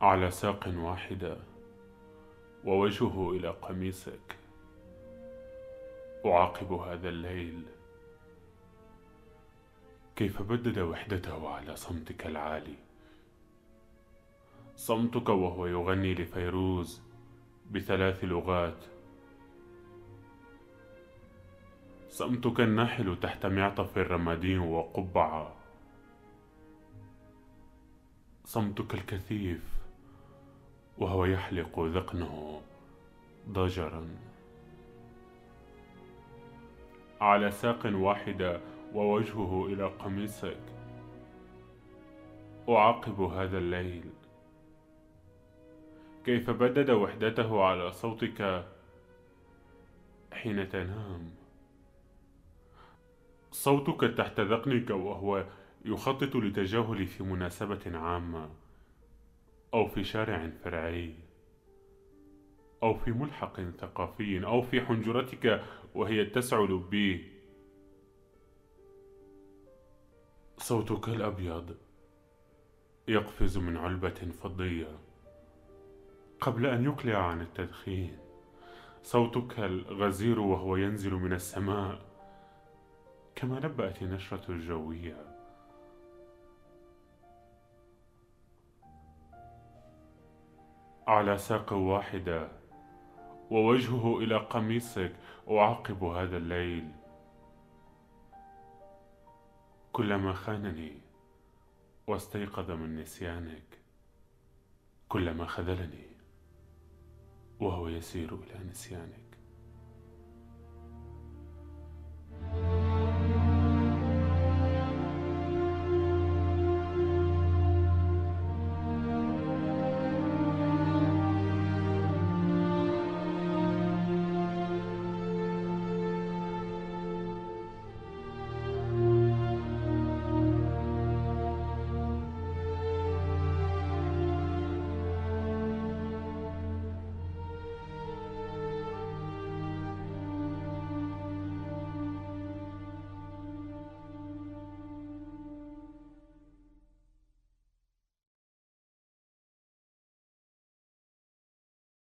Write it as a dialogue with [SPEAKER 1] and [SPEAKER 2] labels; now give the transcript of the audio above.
[SPEAKER 1] على ساق واحدة ووجهه إلى قميصك. أعاقب هذا الليل. كيف بدد وحدته على صمتك العالي؟ صمتك وهو يغني لفيروز بثلاث لغات. صمتك الناحل تحت معطف الرمادين وقبعة. صمتك الكثيف وهو يحلق ذقنه ضجرا. على ساق واحدة ووجهه إلى قميصك. أعاقب هذا الليل. كيف بدد وحدته على صوتك حين تنام؟ صوتك تحت ذقنك وهو يخطط لتجاهل في مناسبة عامة. أو في شارع فرعي أو في ملحق ثقافي أو في حنجرتك وهي تسع لبيه صوتك الأبيض يقفز من علبة فضية. قبل أن يقلع عن التدخين صوتك الغزير وهو ينزل من السماء كما نبأت النشرة الجوية. على ساق واحدة ووجهه إلى قميصك أعاقب هذا الليل. كلما خانني واستيقظ من نسيانك كلما خذلني وهو يسير إلى نسيانك.